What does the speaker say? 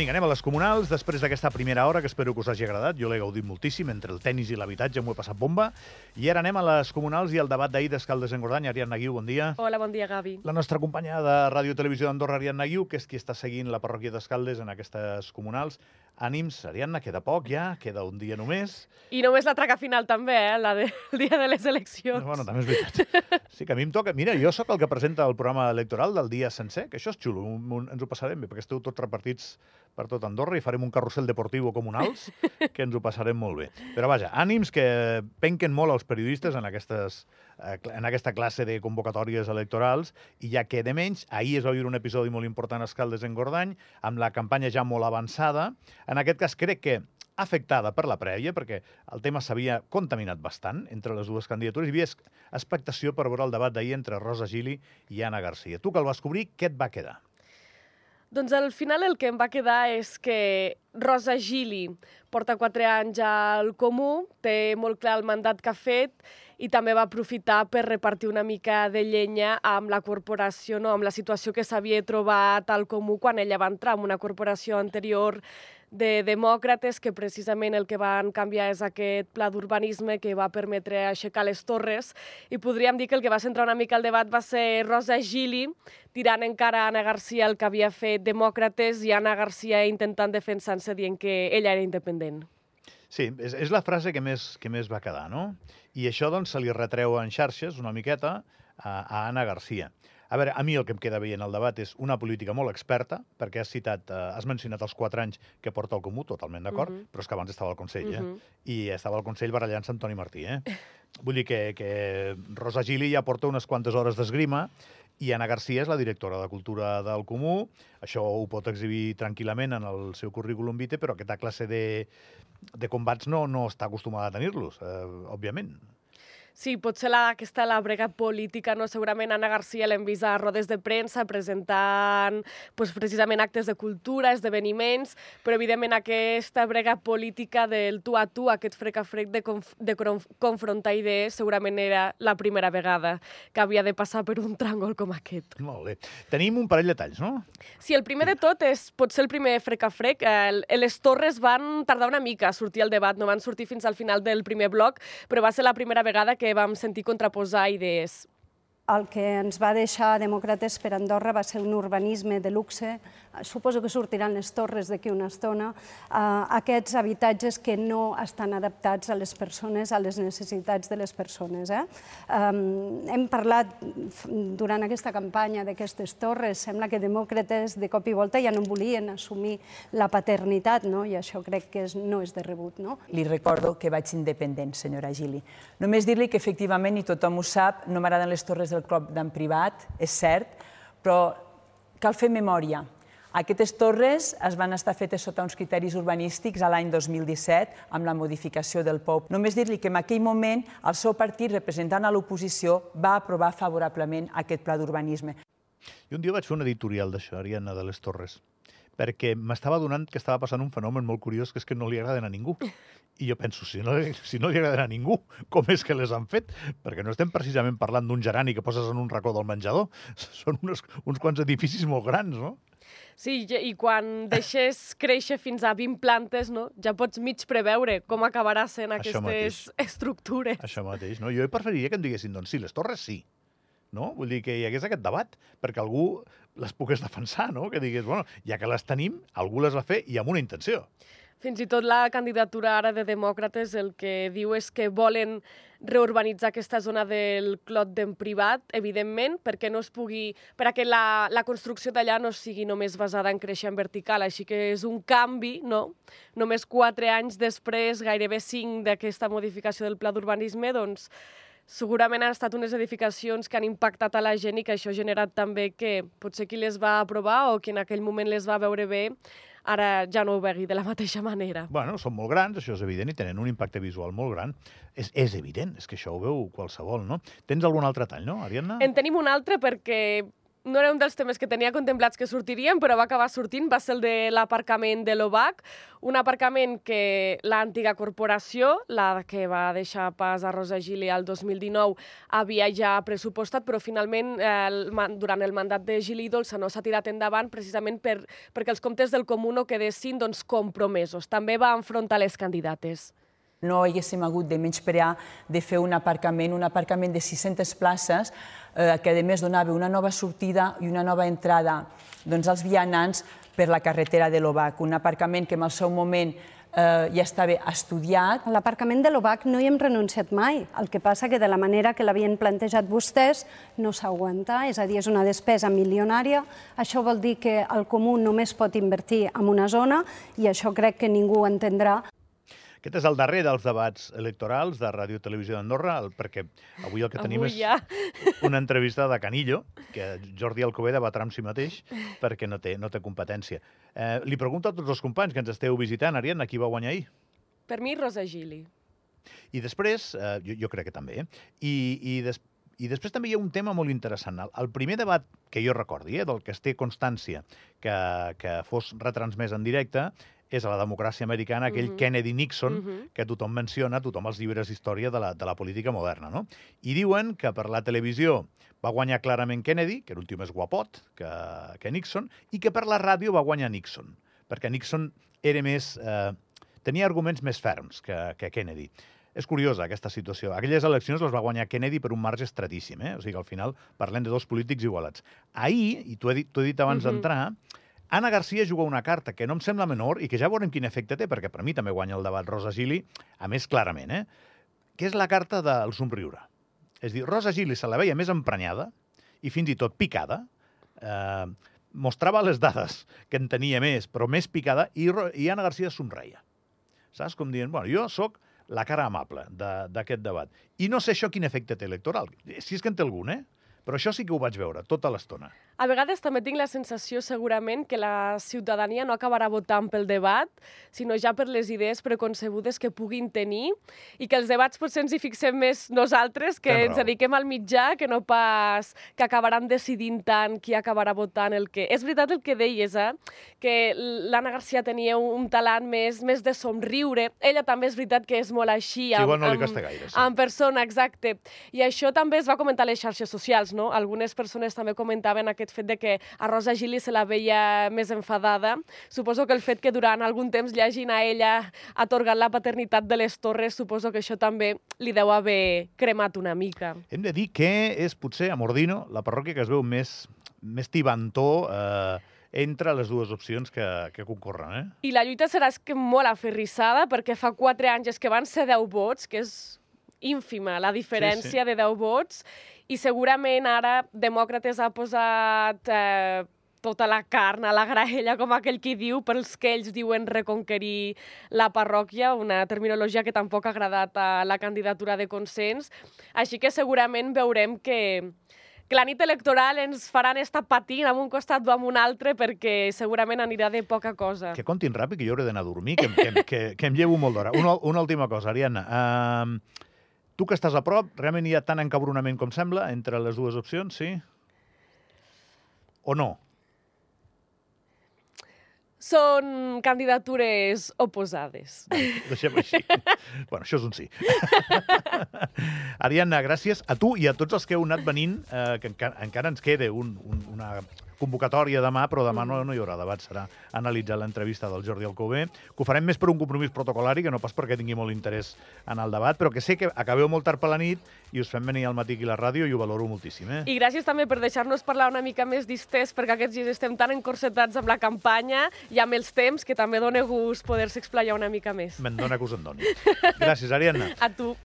Vinga, anem a les comunals, després d'aquesta primera hora, que espero que us hagi agradat. Jo l'he gaudit moltíssim, entre el tennis i l'habitatge m'ho he passat bomba. I ara anem a les comunals i al debat d'ahir d'Escaldes en Gordany. Ariadna Guiu, bon dia. Hola, bon dia, Gavi. La nostra companya de Ràdio Televisió d'Andorra, Ariadna Guiu, que és qui està seguint la parròquia d'Escaldes en aquestes comunals. Ànims, Ariadna, queda poc ja, queda un dia només. I només la traca final també, eh? la del de, dia de les eleccions. Bueno, també és veritat. Sí que a mi em toca... Mira, jo sóc el que presenta el programa electoral del dia sencer, que això és xulo, un, un, ens ho passarem bé, perquè esteu tots repartits per tot Andorra i farem un carrusel deportiu comunals, que ens ho passarem molt bé. Però vaja, ànims que penquen molt els periodistes en, aquestes, eh, en aquesta classe de convocatòries electorals i ja queda menys. Ahir es va viure un episodi molt important a Escaldes en Gordany, amb la campanya ja molt avançada. En aquest cas crec que afectada per la prèvia, perquè el tema s'havia contaminat bastant entre les dues candidatures. Hi havia expectació per veure el debat d'ahir entre Rosa Gili i Anna Garcia. Tu que el vas cobrir, què et va quedar? Doncs al final el que em va quedar és que Rosa Gili porta quatre anys al Comú, té molt clar el mandat que ha fet i també va aprofitar per repartir una mica de llenya amb la corporació, no? amb la situació que s'havia trobat al Comú quan ella va entrar en una corporació anterior de demòcrates que precisament el que van canviar és aquest pla d'urbanisme que va permetre aixecar les torres i podríem dir que el que va centrar una mica el debat va ser Rosa Gili tirant encara Anna Garcia el que havia fet demòcrates i Anna Garcia intentant defensar-se dient que ella era independent. Sí, és, és la frase que més, que més va quedar, no? I això doncs, se li retreu en xarxes una miqueta a, a Anna Garcia. A veure, a mi el que em queda veient el debat és una política molt experta, perquè has citat, eh, has mencionat els quatre anys que porta el Comú, totalment d'acord, uh -huh. però és que abans estava al Consell, eh? Uh -huh. I estava al Consell barallant-se amb Toni Martí, eh? Vull dir que, que Rosa Gili ja porta unes quantes hores d'esgrima i Anna Garcia és la directora de Cultura del Comú. Això ho pot exhibir tranquil·lament en el seu currículum vitae, però aquesta classe de, de combats no, no està acostumada a tenir-los, eh, òbviament. Sí, potser la, aquesta la brega política, no? Segurament Anna Garcia l'hem vist a rodes de premsa presentant pues, precisament actes de cultura, esdeveniments, però evidentment aquesta brega política del tu a tu, aquest frec a frec de, conf de confrontar idees, segurament era la primera vegada que havia de passar per un tràngol com aquest. Molt bé. Tenim un parell de talls, no? Sí, el primer de tot és potser el primer frec a frec. Eh, les torres van tardar una mica a sortir al debat, no van sortir fins al final del primer bloc, però va ser la primera vegada que vam sentir contraposar idees. El que ens va deixar Demòcrates per Andorra va ser un urbanisme de luxe. Suposo que sortiran les torres d'aquí una estona. Uh, aquests habitatges que no estan adaptats a les persones, a les necessitats de les persones. Eh? Hem parlat durant aquesta campanya d'aquestes torres. Sembla que Demòcrates de cop i volta ja no volien assumir la paternitat, no? i això crec que és, no és de rebut. No? Li recordo que vaig independent, senyora Gili. Només dir-li que efectivament, i tothom ho sap, no m'agraden les torres del club d'en privat, és cert, però cal fer memòria. Aquestes torres es van estar fetes sota uns criteris urbanístics a l'any 2017 amb la modificació del POP. Només dir-li que en aquell moment el seu partit, representant a l'oposició, va aprovar favorablement aquest pla d'urbanisme. I un dia vaig fer un editorial d'això, Ariadna, de les Torres perquè m'estava donant que estava passant un fenomen molt curiós, que és que no li agraden a ningú. I jo penso, si no, si no li agraden a ningú, com és que les han fet? Perquè no estem precisament parlant d'un gerani que poses en un racó del menjador. Són uns, uns quants edificis molt grans, no? Sí, i quan deixes créixer fins a 20 plantes, no? ja pots mig preveure com acabarà sent aquestes estructures. Això mateix, no? Jo preferiria que em diguessin, doncs sí, les torres sí, no? Vull dir que hi hagués aquest debat, perquè algú les pogués defensar, no? Que digués, bueno, ja que les tenim, algú les va fer i amb una intenció. Fins i tot la candidatura ara de demòcrates el que diu és que volen reurbanitzar aquesta zona del Clot d'en privat, evidentment, perquè no es pugui, perquè la, la construcció d'allà no sigui només basada en créixer en vertical, així que és un canvi, no? Només quatre anys després, gairebé cinc d'aquesta modificació del pla d'urbanisme, doncs segurament han estat unes edificacions que han impactat a la gent i que això ha generat també que potser qui les va aprovar o qui en aquell moment les va veure bé ara ja no ho vegui de la mateixa manera. Bueno, són molt grans, això és evident, i tenen un impacte visual molt gran. És, és evident, és que això ho veu qualsevol, no? Tens algun altre tall, no, Ariadna? En tenim un altre perquè no era un dels temes que tenia contemplats que sortirien, però va acabar sortint, va ser el de l'aparcament de l'OBAC, un aparcament que l'antiga corporació, la que va deixar pas a Rosa Gili al 2019, havia ja pressupostat, però finalment eh, el, durant el mandat de Gili Dolça no s'ha tirat endavant precisament per, perquè els comptes del comú no quedessin doncs, compromesos. També va enfrontar les candidates no haguéssim hagut de menysprear de fer un aparcament, un aparcament de 600 places, eh, que a més donava una nova sortida i una nova entrada doncs, als vianants per la carretera de l'Obac. Un aparcament que en el seu moment eh, ja estava estudiat. A l'aparcament de l'OBAC no hi hem renunciat mai. El que passa que de la manera que l'havien plantejat vostès no s'aguanta, és a dir, és una despesa milionària. Això vol dir que el comú només pot invertir en una zona i això crec que ningú entendrà. Aquest és el darrer dels debats electorals de Ràdio Televisió d'Andorra, perquè avui el que tenim avui és ja. una entrevista de Canillo, que Jordi Alcover debatrà amb si mateix perquè no té, no té competència. Eh, li pregunto a tots els companys que ens esteu visitant, Ariadna, qui va guanyar ahir? Per mi, Rosa Gili. I després, eh, jo, jo crec que també, eh? I, i, des, i després també hi ha un tema molt interessant. El, el primer debat que jo recordi, eh, del que es té constància que, que fos retransmès en directe, és a la democràcia americana aquell uh -huh. Kennedy-Nixon uh -huh. que tothom menciona, tothom els llibres d'història de, la, de la política moderna. No? I diuen que per la televisió va guanyar clarament Kennedy, que era un tio més guapot que, que Nixon, i que per la ràdio va guanyar Nixon, perquè Nixon era més... Eh, tenia arguments més ferms que, que Kennedy. És curiosa aquesta situació. Aquelles eleccions les va guanyar Kennedy per un marge estradíssim, eh? o sigui, al final parlem de dos polítics igualats. Ahir, i t'ho he, dit, he dit abans uh -huh. d'entrar, Anna Garcia juga una carta que no em sembla menor i que ja veurem quin efecte té, perquè per mi també guanya el debat Rosa Gili, a més clarament, eh? que és la carta del somriure. És dir, Rosa Gili se la veia més emprenyada i fins i tot picada, eh, mostrava les dades que en tenia més, però més picada, i, i Anna Garcia somreia. Saps? Com dient, bueno, jo sóc la cara amable d'aquest de, debat. I no sé això quin efecte té electoral. Si és que en té algun, eh? Però això sí que ho vaig veure, tota l'estona. A vegades també tinc la sensació, segurament, que la ciutadania no acabarà votant pel debat, sinó ja per les idees preconcebudes que puguin tenir i que els debats potser ens hi fixem més nosaltres, que ens dediquem al mitjà, que no pas que acabaran decidint tant qui acabarà votant el que... És veritat el que deies, eh? que l'Anna Garcia tenia un talent més, més de somriure. Ella també és veritat que és molt així. Amb, sí, igual no li gaire. Sí. En persona, exacte. I això també es va comentar a les xarxes socials, no? Algunes persones també comentaven aquest fet de que a Rosa Gili se la veia més enfadada. Suposo que el fet que durant algun temps li hagin a ella atorgat la paternitat de les Torres, suposo que això també li deu haver cremat una mica. Hem de dir que és potser a Mordino la parròquia que es veu més, més tibantó eh, entre les dues opcions que, que concorren. Eh? I la lluita serà que molt aferrissada, perquè fa quatre anys que van ser 10 vots, que és ínfima la diferència sí, sí. de 10 vots, i segurament ara Demòcrates ha posat eh, tota la carn a la graella, com aquell qui diu, pels que ells diuen reconquerir la parròquia, una terminologia que tampoc ha agradat a la candidatura de consens. Així que segurament veurem que, que la nit electoral ens faran estar patint amb un costat o amb un altre perquè segurament anirà de poca cosa. Que contin ràpid, que jo hauré d'anar a dormir, que, que, que, que em llevo molt d'hora. Una, una última cosa, Ariadna. Uh, Tu que estàs a prop, realment hi ha tant encabronament com sembla entre les dues opcions, sí? O no? Són candidatures oposades. Deixem així. bueno, això és un sí. Ariadna, gràcies a tu i a tots els que heu anat venint, eh, que encara, encara ens queda un, un, una convocatòria demà, però demà no, no hi haurà debat, serà analitzar l'entrevista del Jordi Alcover, que ho farem més per un compromís protocolari, que no pas perquè tingui molt interès en el debat, però que sé que acabeu molt tard per la nit i us fem venir al matí aquí a la ràdio i ho valoro moltíssim. Eh? I gràcies també per deixar-nos parlar una mica més distès, perquè aquests dies estem tan encorsetats amb la campanya i amb els temps que també dona gust poder-se explayar una mica més. Me'n dona que us en doni. Gràcies, Ariadna. A tu.